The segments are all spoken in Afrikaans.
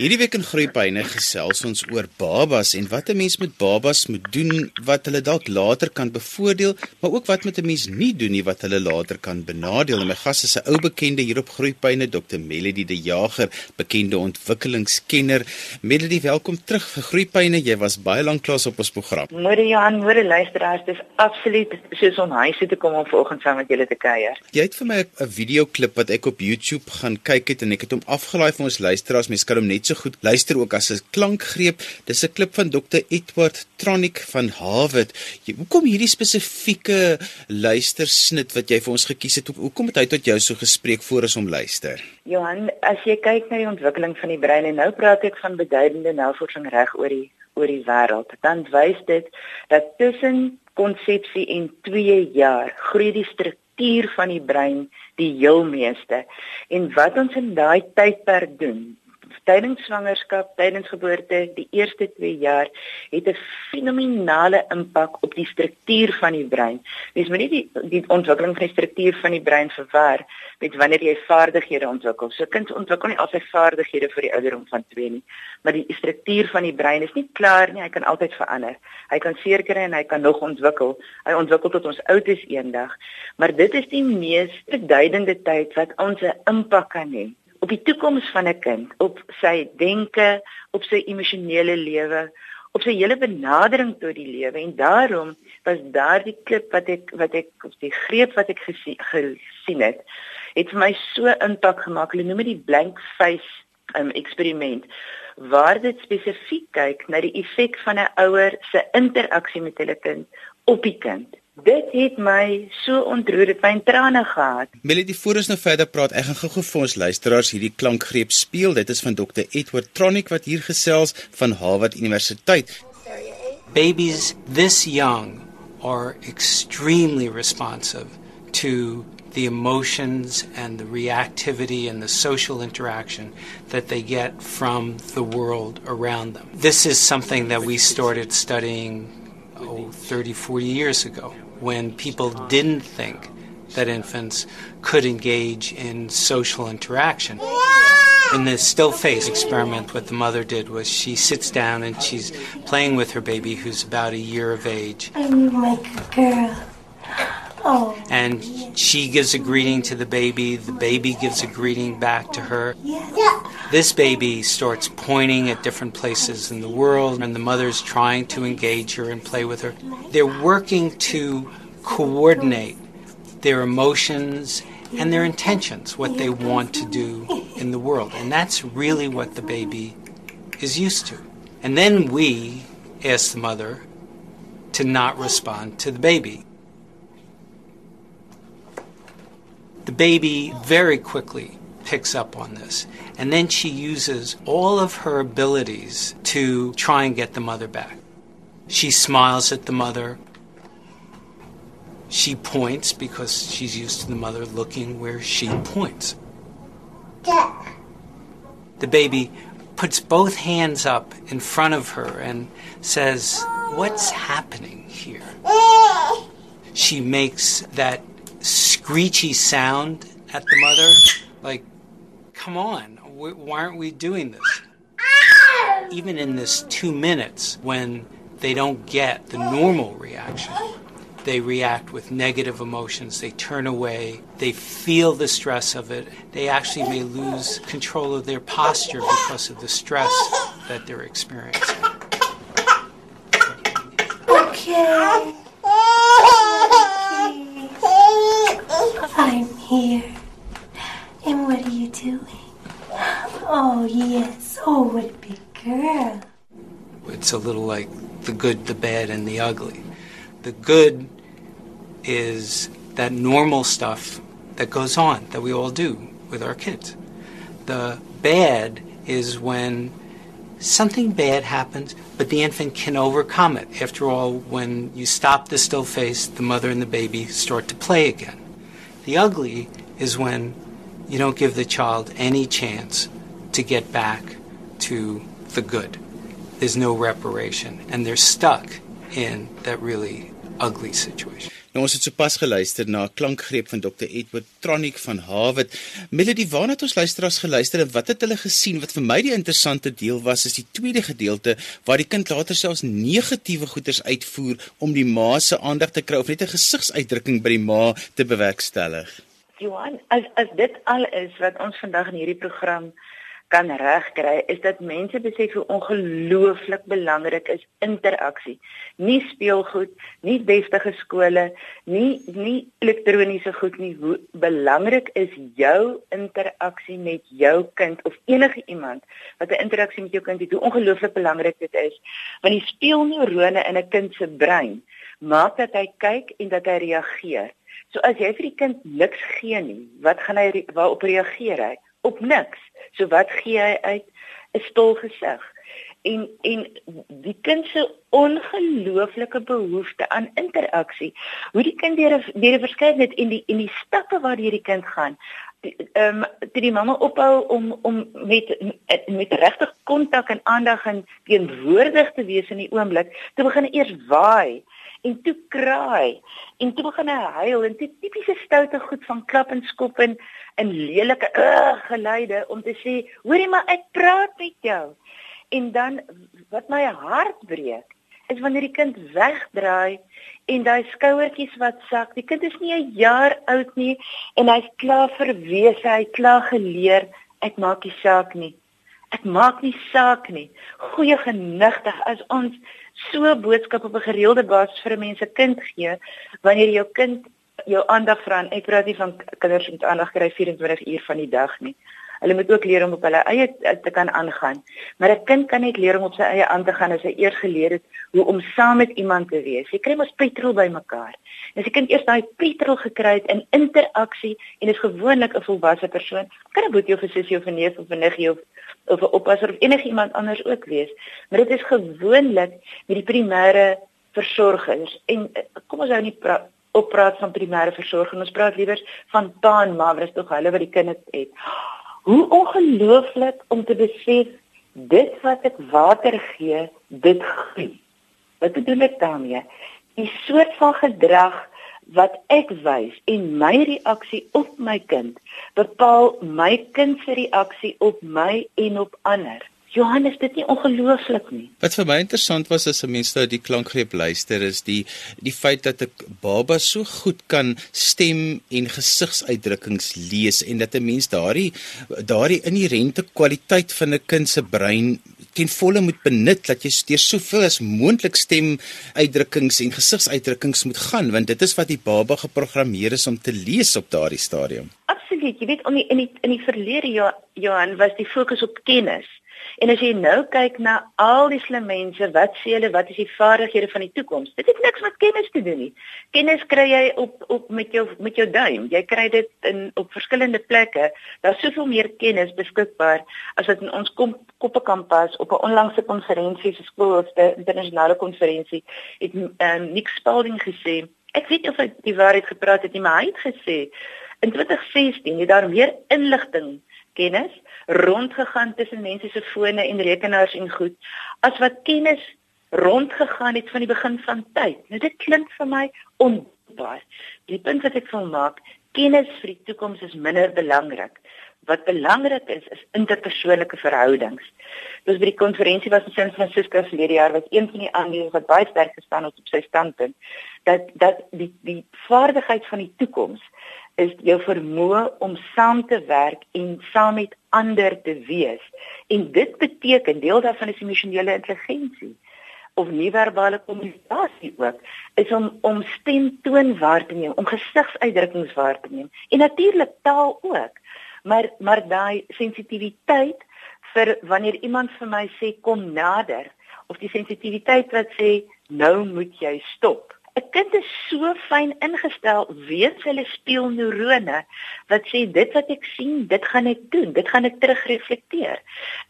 Hierdie week in Groepyne gesels ons oor babas en wat 'n mens met babas moet doen wat hulle dalk later kan bevoordeel, maar ook wat met 'n mens nie doen nie wat hulle later kan benadeel. En my gas is 'n ou bekende hier op Groepyne, Dr. Melody De Jager, bekende ontwikkelingskenner. Melody, welkom terug vir Groepyne. Jy was baie lank klas op ons program. Môre Johan, môre luisteraars, dis absoluut soos om huis toe te kom om vanoggend saam met julle te kuier. Jy het vir my 'n videoklip wat ek op YouTube gaan kyk het en ek het hom afgelaai vir ons luisteraars. Mens kan hom net so goed luister ook as 'n klankgreep. Dis 'n klip van Dr. Edward Tronic van Harvard. Hoekom hierdie spesifieke luistersnit wat jy vir ons gekies het? Hoekom het hy tot jou so gespreek voor as om luister? Johan, as jy kyk na die ontwikkeling van die brein en nou praat ek van beduidende navorsing reg oor die oor die wêreld, dan wys dit dat tussen konsepsie en 2 jaar groei die struktuur van die brein die heel meeste. En wat ons in daai tydperk doen, tydens swangerskap, tydens geboorte, die eerste 2 jaar het 'n fenominale impak op die struktuur van die brein. Dis maar nie die die ontwikkeling van die struktuur van die brein verwar met wanneer jy vaardighede ontwikkel. So kind ontwikkel nie al sy vaardighede vir die ouderdom van 2 nie, maar die struktuur van die brein is nie klaar nie, hy kan altyd verander. Hy kan kry en hy kan nog ontwikkel. Hy ontwikkel tot ons oud is eendag, maar dit is die mees beduidende tyd wat ons 'n impak kan hê op die toekoms van 'n kind, op sy denke, op sy emosionele lewe, op sy hele benadering tot die lewe en daarom was daardie klip wat ek wat ek op die greep wat ek gesien, gesien het, het vir my so impak gemaak. Hulle noem dit die blank face um, eksperiment waar dit spesifiek kyk na die effek van 'n ouer se interaksie met hulle kind op die kind. Dit het my so ontroer, dit my trane gehad. Melody, voor ons nou verder praat, ek gaan gou-gou vir ons luisteraars hierdie klankgreep speel. Dit is van Dr. Edward Tronic wat hier gesels van Harvard Universiteit. Babies this young are extremely responsive to the emotions and the reactivity and the social interaction that they get from the world around them. This is something that we started studying oh, 30, 40 years ago when people didn't think that infants could engage in social interaction. In the still face experiment, what the mother did was she sits down and she's playing with her baby who's about a year of age. I'm like a girl. Oh. And she gives a greeting to the baby, the baby gives a greeting back to her. Yeah. This baby starts pointing at different places in the world, and the mother's trying to engage her and play with her. They're working to coordinate their emotions and their intentions, what they want to do in the world. And that's really what the baby is used to. And then we ask the mother to not respond to the baby. The baby very quickly picks up on this. And then she uses all of her abilities to try and get the mother back. She smiles at the mother. She points because she's used to the mother looking where she points. The baby puts both hands up in front of her and says, What's happening here? Eh. She makes that screechy sound at the mother like, Come on, why aren't we doing this? Even in this two minutes when they don't get the normal reaction, they react with negative emotions. They turn away. They feel the stress of it. They actually may lose control of their posture because of the stress that they're experiencing. Okay. I'm here. And what are you doing? Oh, yes. Oh, what a big girl. It's a little like the good, the bad, and the ugly. The good is that normal stuff that goes on that we all do with our kids. The bad is when something bad happens, but the infant can overcome it. After all, when you stop the still face, the mother and the baby start to play again. The ugly is when you don't give the child any chance to get back to the good. There's no reparation, and they're stuck in that really ugly situation. Nou ons het sopas geluister na 'n klankgreep van Dr. Edward Tronic van Harvard. Melody, waarna het ons luisteraars geluister en wat het hulle gesien? Wat vir my die interessante deel was, is die tweede gedeelte waar die kind later selfs negatiewe goeders uitvoer om die ma se aandag te kry of net 'n gesigsuitdrukking by die ma te bewerkstellig. Johan, as as dit al is wat ons vandag in hierdie program kan regkry is dat mense besef hoe ongelooflik belangrik is interaksie. Nie speelgoed, nie deftige skole, nie nie elektroniese goed nie. Hoe belangrik is jou interaksie met jou kind of enige iemand wat 'n interaksie met jou kind het? Hoe ongelooflik belangrik dit is. Want die speelneurone in 'n kind se brein maak dat hy kyk en dat hy reageer. So as jy vir die kind niks gee nie, wat gaan hy waarop reageer hy? Op niks. So wat gee hy uit? 'n Stol gesig. En en die kind se ongelooflike behoefte aan interaksie. Hoe die kind deur deur die verskeidenheid en die en die stappe waardeur die kind gaan. Ehm um, dit die mamma ophou om om met met regtig kontak en aandag en teenwoordig te wees in die oomblik. Toe begin eers waai en toe kraai en toe begin hy huil en dit tipiese stoute goed van klap en skop en in lelike uh, geluide om te sê hoorie maar ek praat met jou. En dan wat my hart breek is wanneer die kind wegdraai en daai skouertjies wat sak. Die kind is nie 'n jaar oud nie en hy's klaar verwese hy klaar geleer ek maak nie saak nie. Ek maak nie saak nie. Goeie genigtig as ons so boodskappe op 'n gereelde basis vir 'n mens se kind gee wanneer jou kind jou aandag vra en ek praat nie van kinders met aandag kry 24 uur van die dag nie. Hulle moet ook leer om op hulle eie te kan aangaan. Maar 'n kind kan net leer om op sy eie aan te gaan as hy eers geleer het hoe om saam met iemand te wees. Jy kry mos petrol by mekaar. As jy kind eers daai petrol gekry het in interaksie en is gewoonlik 'n volwasse persoon, kan 'n boetie of 'n sussie of 'n neef of 'n niggie of of 'n oppasser of enigiemand anders ook wees. Maar dit is gewoonlik met die primêre versorgers en eh, kom ons hou nie op praat van primêre versorging. Ons praat liewer van pa en ma, wat is tog hulle wat die kind het. Hoe ongelooflik om te besef dit wat ek water gee, dit groei. Wat bedoel ek daarmee? Die soort van gedrag wat ek wys en my reaksie op my kind bepaal my kind se reaksie op my en op ander. Johannes, dit nie ongelooflik nie. Wat vir my interessant was as 'n mens nou die klankgreep luister is die die feit dat 'n baba so goed kan stem en gesigsuitdrukkings lees en dat 'n mens daardie daardie inherente kwaliteit van 'n kind se brein ten volle moet benut dat jy deur soveel as moontlik stem uitdrukkings en gesigsuitdrukkings moet gaan want dit is wat die baba geprogrammeer is om te lees op daardie stadium. Absoluut, jy weet die in die, in die verlede Johan was die fokus op kennis. En as jy nou kyk na al die slim mense, wat sê hulle, wat is die vaardighede van die toekoms? Dit het niks met kennis te doen nie. Kennis kry jy op op met jou met jou duim. Jy kry dit in op verskillende plekke. Daar's soveel meer kennis beskikbaar as wat in ons kom, koppe kan pas op 'n onlangse konferensie, se skoolste internasionale konferensie, het um, Nick Spalding gesê. Ek weet of hy die waarheid gepraat het nie, maar hy het gesê in 2016 het daar meer inligting kennis rondgegaan tussen mense se fone en rekenaars en goed as wat kennis rondgegaan het van die begin van tyd. Nou dit klink vir my onbaar. Die punt wat ek wil maak, kennis vir die toekoms is minder belangrik. Wat belangrik is is interpersoonlike verhoudings. Dus by die konferensie was in San Francisco verlede jaar was een van die aanleidings wat baie sterk gestaan het op sy standpunt dat dat die die vaardigheid van die toekoms is jou vermoë om saam te werk en saam met ander te wees. En dit beteken deel daarvan is emosionele intelligensie of nie-verbale kommunikasie ook is om om stemtoon waar te neem, om gesigsuitdrukkings waar te neem en natuurlik taal ook. Maar maar daai sensitiwiteit vir wanneer iemand vir my sê kom nader of die sensitiwiteit wat sê nou moet jy stop 'n kind is so fyn ingestel weens hulle speelneurone wat sê dit wat ek sien, dit gaan ek doen, dit gaan ek terugreflekteer.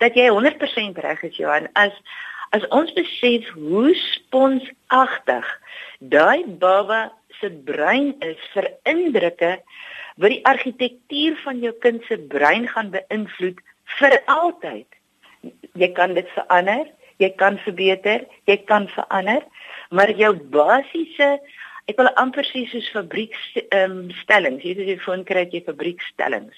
Dat jy 100% reg is Johan as as ons besef hoe sponsagtig daai baba se brein is vir indrukke wat die argitektuur van jou kind se brein gaan beïnvloed vir altyd. Jy kan dit verander, jy kan verbeter, jy kan verander maar jou basiese ek wil amper sê soos fabriekstellings. Ehm um, jy foon kry jy fabriekstellings.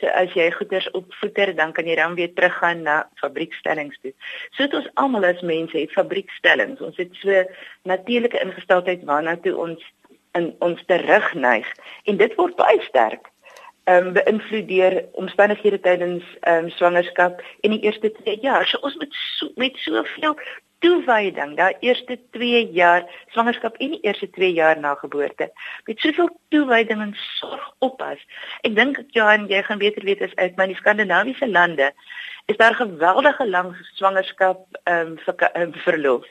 So as jy goeders opvoeter, dan kan jy dan weer teruggaan na fabriekstellings toe. So dit ons almal as mense het fabriekstellings. Ons het so natuurlike ingesteldheid waarna toe ons in ons terugneig en dit word baie sterk ehm um, beïnvloed deur omstandighede tydens ehm um, swangerskap en die eerste 2 jaar. So ons moet so, met soveel toewyding, daai eerste 2 jaar swangerskap en die eerste 2 jaar na geboorte, met soveel toewyding en sorg oppas. Ek dink Johan, jy gaan beter weet as uit my Skandinawiese lande is daar geweldige lang swangerskap ehm um, vir um, verlof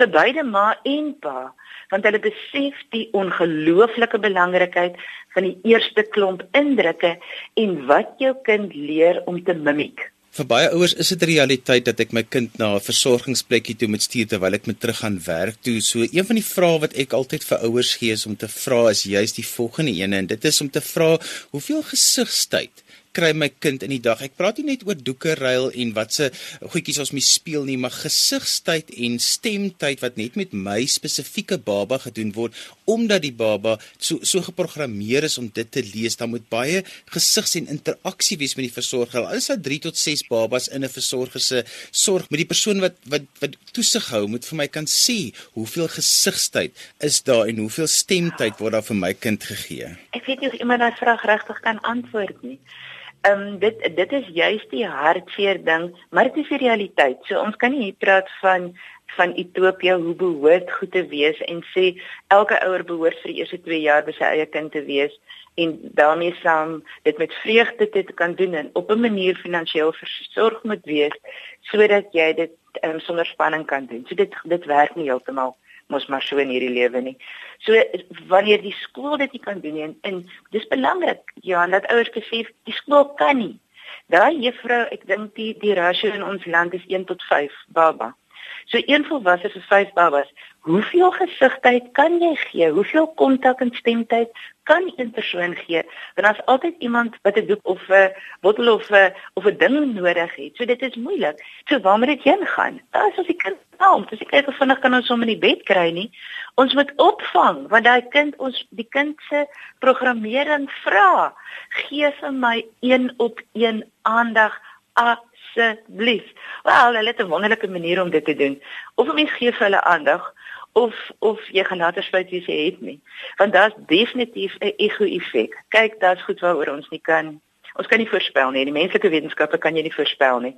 vir beide ma en pa want hulle besef die ongelooflike belangrikheid van die eerste klomp indrukke en wat jou kind leer om te mimiek. Vir baie ouers is dit 'n realiteit dat ek my kind na 'n versorgingsplekkie toe moet stuur terwyl ek moet terug gaan werk toe. So een van die vrae wat ek altyd vir ouers gee is om te vra is juist die volgende ene en dit is om te vra hoeveel gesigstyd kry my kind in die dag. Ek praat nie net oor doeke ruil en wat se goedjies ons mee speel nie, maar gesigstyd en stemtyd wat net met my spesifieke baba gedoen word omdat die baba so so geprogrammeer is om dit te lees. Dan moet baie gesigs en interaksie wees met die versorger. Al is daar 3 tot 6 babas in 'n versorger se sorg met die persoon wat wat wat toesig hou moet vir my kan sê hoeveel gesigstyd is daar en hoeveel stemtyd word daar vir my kind gegee. Ek weet nie of iemand daai vraag regtig kan antwoord nie. Ehm um, dit dit is juist die hartseer ding, maar dit is die realiteit. So ons kan nie hier praat van van Ethiopië hoe behoort goed te wees en sê elke ouer behoort vir die eerste 2 jaar by sy eie kind te wees en daarmee saam dit met vreugde te kan doen en op 'n manier finansiëel versorg moet wees sodat jy dit um, sonder spanning kan doen. So dit dit werk nie heeltemal mos maar so in hierdie lewe nie. So wanneer die skool dit nie kan doen en, en dis belangrik ja dat ouers besef die skool kan nie. Daai juffrou, ek dink die die rasio in ons land is 1 tot 5 baba. So een volwasse vir 5 babas. Hoeveel gesigtheid kan jy gee? Hoeveel kontak en stemtyd kan een persoon gee? Want daar's altyd iemand wat 'n doek of 'n bottel of 'n of 'n ding nodig het. So dit is moeilik. So waar moet dit heen gaan? Is as die kind help. Dis ek kyk of vinnig kan ons hom in die bed kry nie. Ons moet opvang want daai kind ons die kind se programmering vra. Gee vir my een op een aandag asseblief. Wel, hulle het 'n wonderlike manier om dit te doen. Of mense gee vir hulle aandag of of jy gaan later spyt wie jy het nie. Want daar's definitief 'n ego-effek. Kyk, daar's goed waaroor ons nie kan ons kan nie voorspel nie. Die menslike wetenskappe kan jy nie voorspel nie.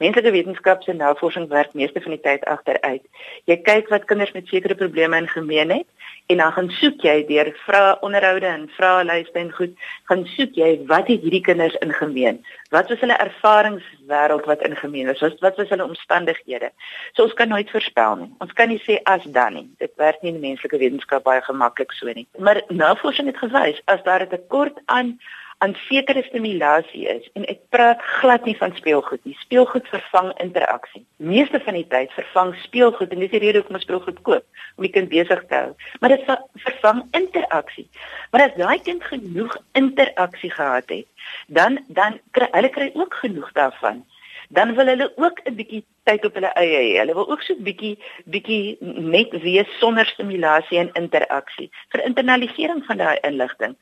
Menslike wetenskap se navorsing werk meeste van die tyd agteruit. Jy kyk wat kinders met sekere probleme in gemeen het en dan gaan soek jy deur vrae onderhoude en vraelyste en goed, gaan soek jy wat het hierdie kinders in gemeen? Wat was hulle ervaringswêreld wat in gemeen was? Wat wat was hulle omstandighede? So ons kan nooit voorspel nie. Ons kan nie sê as dan nie. Dit werk nie in menslike wetenskap baie gemaklik so nie. Maar navorsing het gewys as daar 'n tekort aan aan sekere stimulasie is en ek praat glad nie van speelgoed nie. Speelgoed vervang interaksie. Meeste van die tyd vervang speelgoed en dis die rede hoekom ons speelgoed koop om die kind besig te hou. Maar dit vervang interaksie. Maar as daai kind genoeg interaksie gehad het, dan dan kry hulle kry ook genoeg daarvan. Dan wil hulle ook 'n bietjie tyd op hulle eie hê. Hulle wil ook so 'n bietjie bietjie net wees sonder stimulasie en interaksie vir internalisering van daai inligting.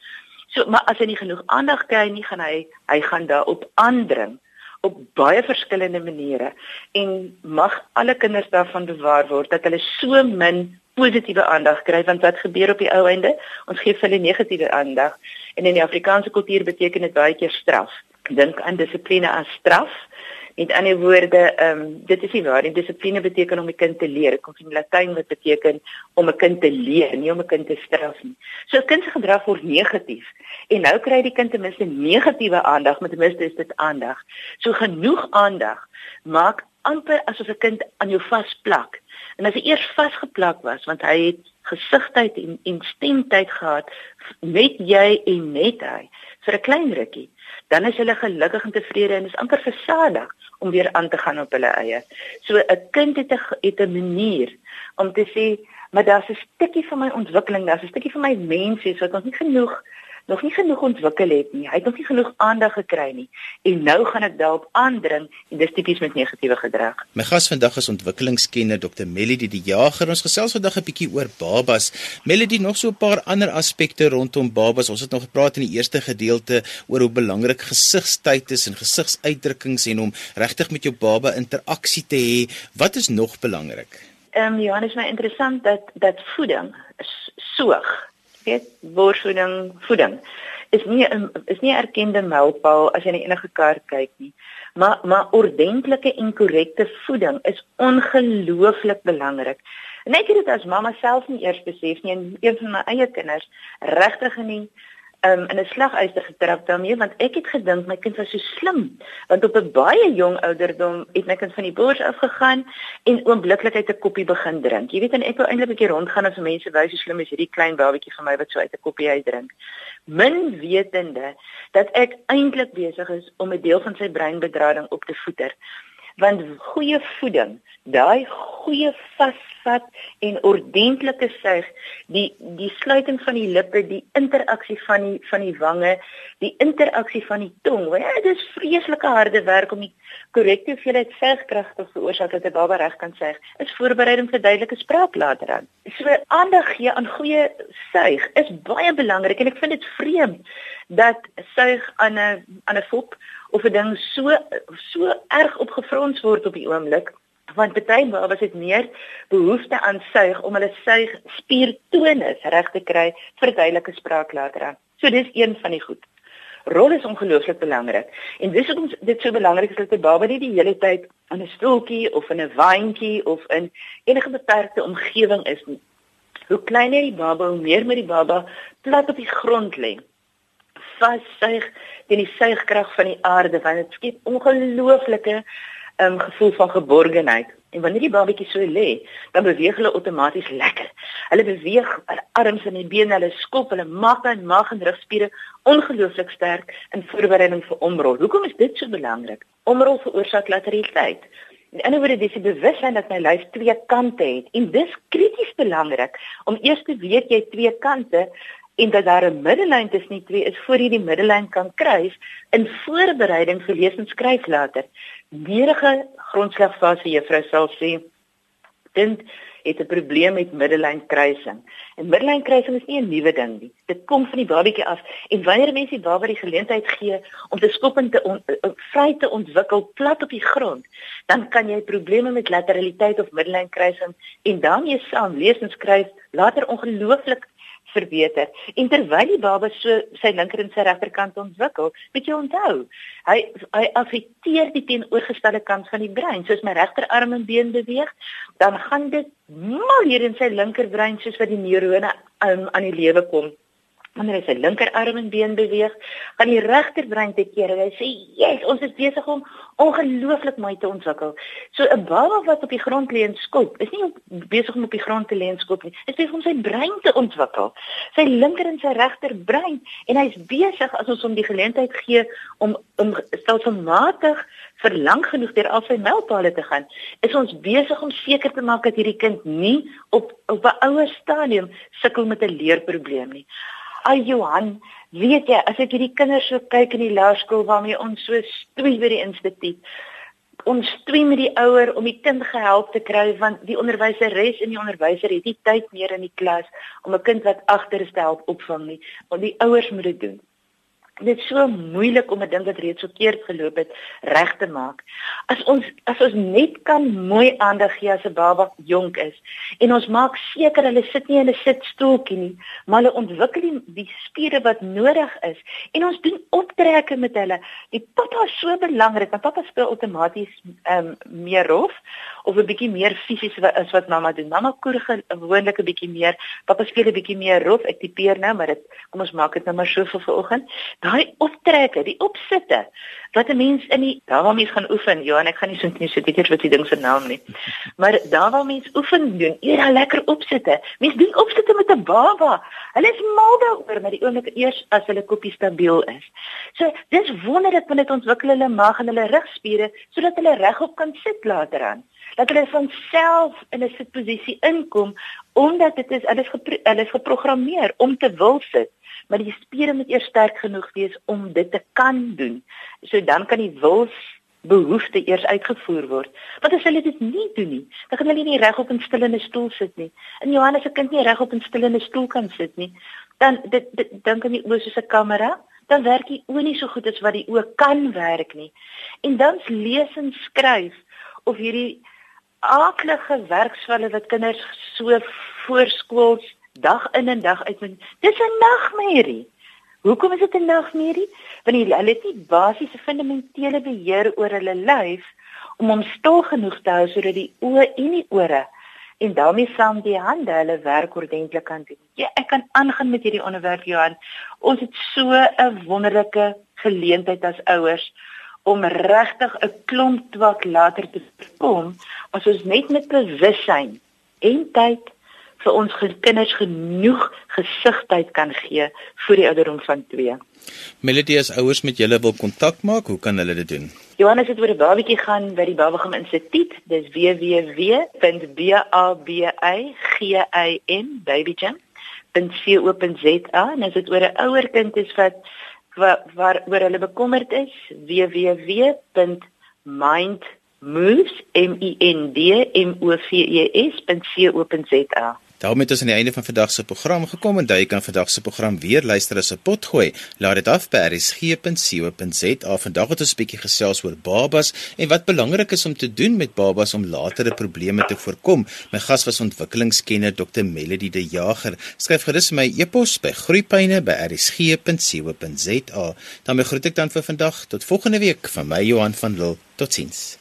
So maar as hy nie genoeg aandag kry nie, gaan hy hy gaan daarop aandring op baie verskillende maniere. En mag alle kinders daarvan bewaar word dat hulle so min positiewe aandag kry want wat gebeur op die ou einde? Ons gee hulle negatiewe aandag. En in die Afrikaanse kultuur beteken dit baie keer straf. Dink aan dissipline as straf Met ander woorde, ehm um, dit is nie waar nie. Dissipline beteken om 'n kind te leer. Dit kom van Latyn wat beteken om 'n kind te leer, nie om 'n kind te straf nie. So 'n kind se gedrag word negatief. En nou kry die kind ten minste negatiewe aandag, maar ten minste is dit aandag. So genoeg aandag maak amper asof 'n kind aan jou vasplak. En as hy eers vasgeplak was, want hy het gesigtheid en, en stemtyd gehad met jy en net hy vir 'n klein rukkie dan is hulle gelukkig en tevrede en is amper versadig om weer aan te gaan op hulle eie. So 'n kind het 'n het 'n manier om te sê, maar daar's 'n stukkie van my ontwikkeling, daar's 'n stukkie van my menswees wat ons nie genoeg nog nie genoeg ontwikkel het nie. Hy het nog nie genoeg aandag gekry nie. En nou gaan ek daarop aandring en dis tipies met negatiewe gedrag. My gas vandag is ontwikkelingskenner Dr. Melody die Jager. Ons gesels vandag 'n bietjie oor babas. Melody nog so 'n paar ander aspekte rondom babas. Ons het nog gepraat in die eerste gedeelte oor hoe belangrik gesigstyd is en gesigsuitdrukkings en om regtig met jou baba interaksie te hê. Wat is nog belangrik? Ehm um, Johannes, my interessant dat dat voeding soog. Weet, borsvoeding, voeding is nie is nie erkende mylpaal as jy na enige kaart kyk nie. Maar maar ordentlike en korrekte voeding is ongelooflik belangrik. En ek het dit as mamma self nie eers besef nie en een van my eie kinders regtig nie um, in 'n slaguister getrap daarmee want ek het gedink my kind was so slim want op 'n baie jong ouderdom het my kind van die bors af gegaan en oombliklik uit 'n koppie begin drink. Jy weet en ek wou eintlik 'n bietjie rondgaan en vir mense wys hoe slim is hierdie klein babatjie van my wat so uit 'n koppie uit drink. Min wetende dat ek eintlik besig is om 'n deel van sy breinbedrading op te voeder want goeie voeding, daai goeie vasvat en ordentlike suig, die die sluiting van die lippe, die interaksie van die van die wange, die interaksie van die tong. Ja, dit is vreeslike harde werk om die korrekte hoeveelheid suigkrag te veroorsaak dat 'n baba reg kan suig. Is voorbereiding vir duidelike spraak later aan. So aandag gee aan goeie suig is baie belangrik en ek vind dit vreemd dat suig aan 'n aan 'n fop of 'n ding so so erg opgefrons word op die oomblik want baie babas het meer behoefte aan suig om hulle suig spiertonus reg te kry vir duidelike spraak later aan. So dis een van die goed. Rol is ongelooflik belangrik. En dis hoekom dit so belangrik is dat 'n baba nie die hele tyd aan 'n stoeltjie of in 'n waantjie of in enige beperkte omgewing is nie. Hoe kleiner die baba, hoe meer moet die baba plat op die grond lê vassuig teen die suigkrag van die aarde want dit skep ongelooflike um, gevoel van geborgenheid. En wanneer die babatjie so lê, dan beweeg hulle outomaties lekker. Hulle beweeg hulle arms en die bene, hulle skop, hulle maag en maag en rugspiere ongelooflik sterk in voorbereiding vir omrol. Hoekom is dit so belangrik? Omrol veroorsaak lateraliteit. In 'n woorde, dis die bewustheid dat my lyf twee kante het en dis krities belangrik om eers te weet jy twee kante en dat daar 'n middellyn tussen die twee is voor jy die middellyn kan kruis in voorbereiding vir lees en skryf later. Meerige grondslagfase juffrou sal sê kind het 'n probleem met middellyn kruising. En middellyn kruising is nie 'n nuwe ding nie. Dit kom van die babatjie af en wanneer mense die baba die geleentheid gee om te skop en te on, uh, vry te ontwikkel plat op die grond, dan kan jy probleme met lateraliteit of middellyn kruising en daarmee saam lees en skryf later ongelooflik verbeter. En terwyl die baba so sy linker en sy regterkant ontwikkel, moet jy onthou, hy hy affekteer die teenoorgestelde kant van die brein. Soos my regterarm en been beweeg, dan gaan dit mal hier in sy linkerbrein soos wat die neurone um, aan die lewe kom wanneer hy sy linkerarm en been beweeg, gaan die regterbrein te kere. Hy sê, "Yes, ons is besig om ongelooflik mooi te ontwikkel." So 'n baba wat op die grond lê en skop, is nie besig om op die grond te lê en skop nie. Hy is besig om sy brein te ontwikkel. Sy linker en sy regterbrein en hy's besig as ons hom die geleentheid gee om om stelselmatig vir lank genoeg deur al sy mylpale te gaan, is ons besig om seker te maak dat hierdie kind nie op op 'n ouer stadium sukkel met 'n leerprobleem nie. Ai Johan, weet jy, as ek hierdie kinders so kyk in die laerskool waarmee ons so stoei by die instituut. Ons stoei met die ouer om die kind gehelp te kry want die onderwyseres en die onderwyser het nie tyd meer in die klas om 'n kind wat agter is te help opvang nie. Want die ouers moet dit doen dit is so moeilik om 'n ding wat reeds verkeerd geloop het reg te maak. As ons as ons net kan mooi aandag gee as 'n baba jonk is en ons maak seker hulle sit nie in 'n sitstoeltjie nie, maar hulle ontwikkel die, die spiere wat nodig is en ons doen optrekke met hulle. Die pappa is so belangrik, want pappa speel outomaties ehm um, meer rof of 'n bietjie meer fisies as wat mamma doen. Mamma koer gewoonlik 'n bietjie meer, pappa speel 'n bietjie meer rof. Ek tipeer nou, maar dit kom ons maak dit nou maar so vir vanoggend daai optrekke, die opsitte wat 'n mens in die daar waar mens gaan oefen. Ja, en ek gaan nie so net so weet wat die ding se naam nie. Maar daar waar mens oefen doen, eers daai lekker opsitte. Mens doen opsitte met 'n baba. Hulle is mal daaroor met die oomblik eers as hulle koppie stabiel is. So, dis wonderlik wanneer dit ontwikkel hulle maag en hulle rugspiere sodat hulle regop kan sit later aan. dat hulle van self in 'n sitposisie inkom omdat dit is hulle is hulle is geprogrammeer om te wil sit maar die spiere moet eers sterk genoeg wees om dit te kan doen. So dan kan die wils behoefte eers uitgevoer word. Wat as hulle dit nie doen nie? Dan kan hulle nie reg op 'n stillende stoel sit nie. In Johannes se kind nie reg op 'n stillende stoel kan sit nie. Dan dit, dit dan kan die oë soos 'n kamera, dan werk die oë nie so goed as wat die oë kan werk nie. En dan lees en skryf of hierdie aaklige werksvalle wat kinders so voorskools dag in en dag uit. Dis 'n nagmerrie. Hoekom is dit 'n nagmerrie? Want hulle het nie basiese fundamentele beheer oor hulle lyf om hom stil genoeg te hou sodat die oë en die ore en daarmee saam die hande hulle werk ordentlik kan doen. Ja, ek kan aangaan met hierdie onderwerp Johan. Ons het so 'n wonderlike geleentheid as ouers om regtig 'n klomp twak later te kom as ons net met bewussyn en tyd vir ons kinders genoeg gesigtheid kan gee vir die ouderdom van 2. Melody as ouers met julle wil kontak maak, hoe kan hulle dit doen? Johannes het oor 'n babatjie gaan by die Babagam Instituut. Dis www.babagam babyjam.co.za en as dit oor 'n ouer kind is wat waar waaroor hulle bekommerd is, www.mindmoves m i n d m o v e s.co.za. Daarmee het ons aan die einde van vandag se program gekom en jy kan vandag se program weer luister as 'n potgooi. Laat dit af by rsg.co.za. Vandag het ons 'n bietjie gesels oor babas en wat belangrik is om te doen met babas om latere probleme te voorkom. My gas was ontwikkelingskenner Dr. Melody De Jager. Skryf gerus my e-pos by groeipyne@rsg.co.za. Dan groet ek dan vir vandag tot volgende week van my Johan van Lille. Totsiens.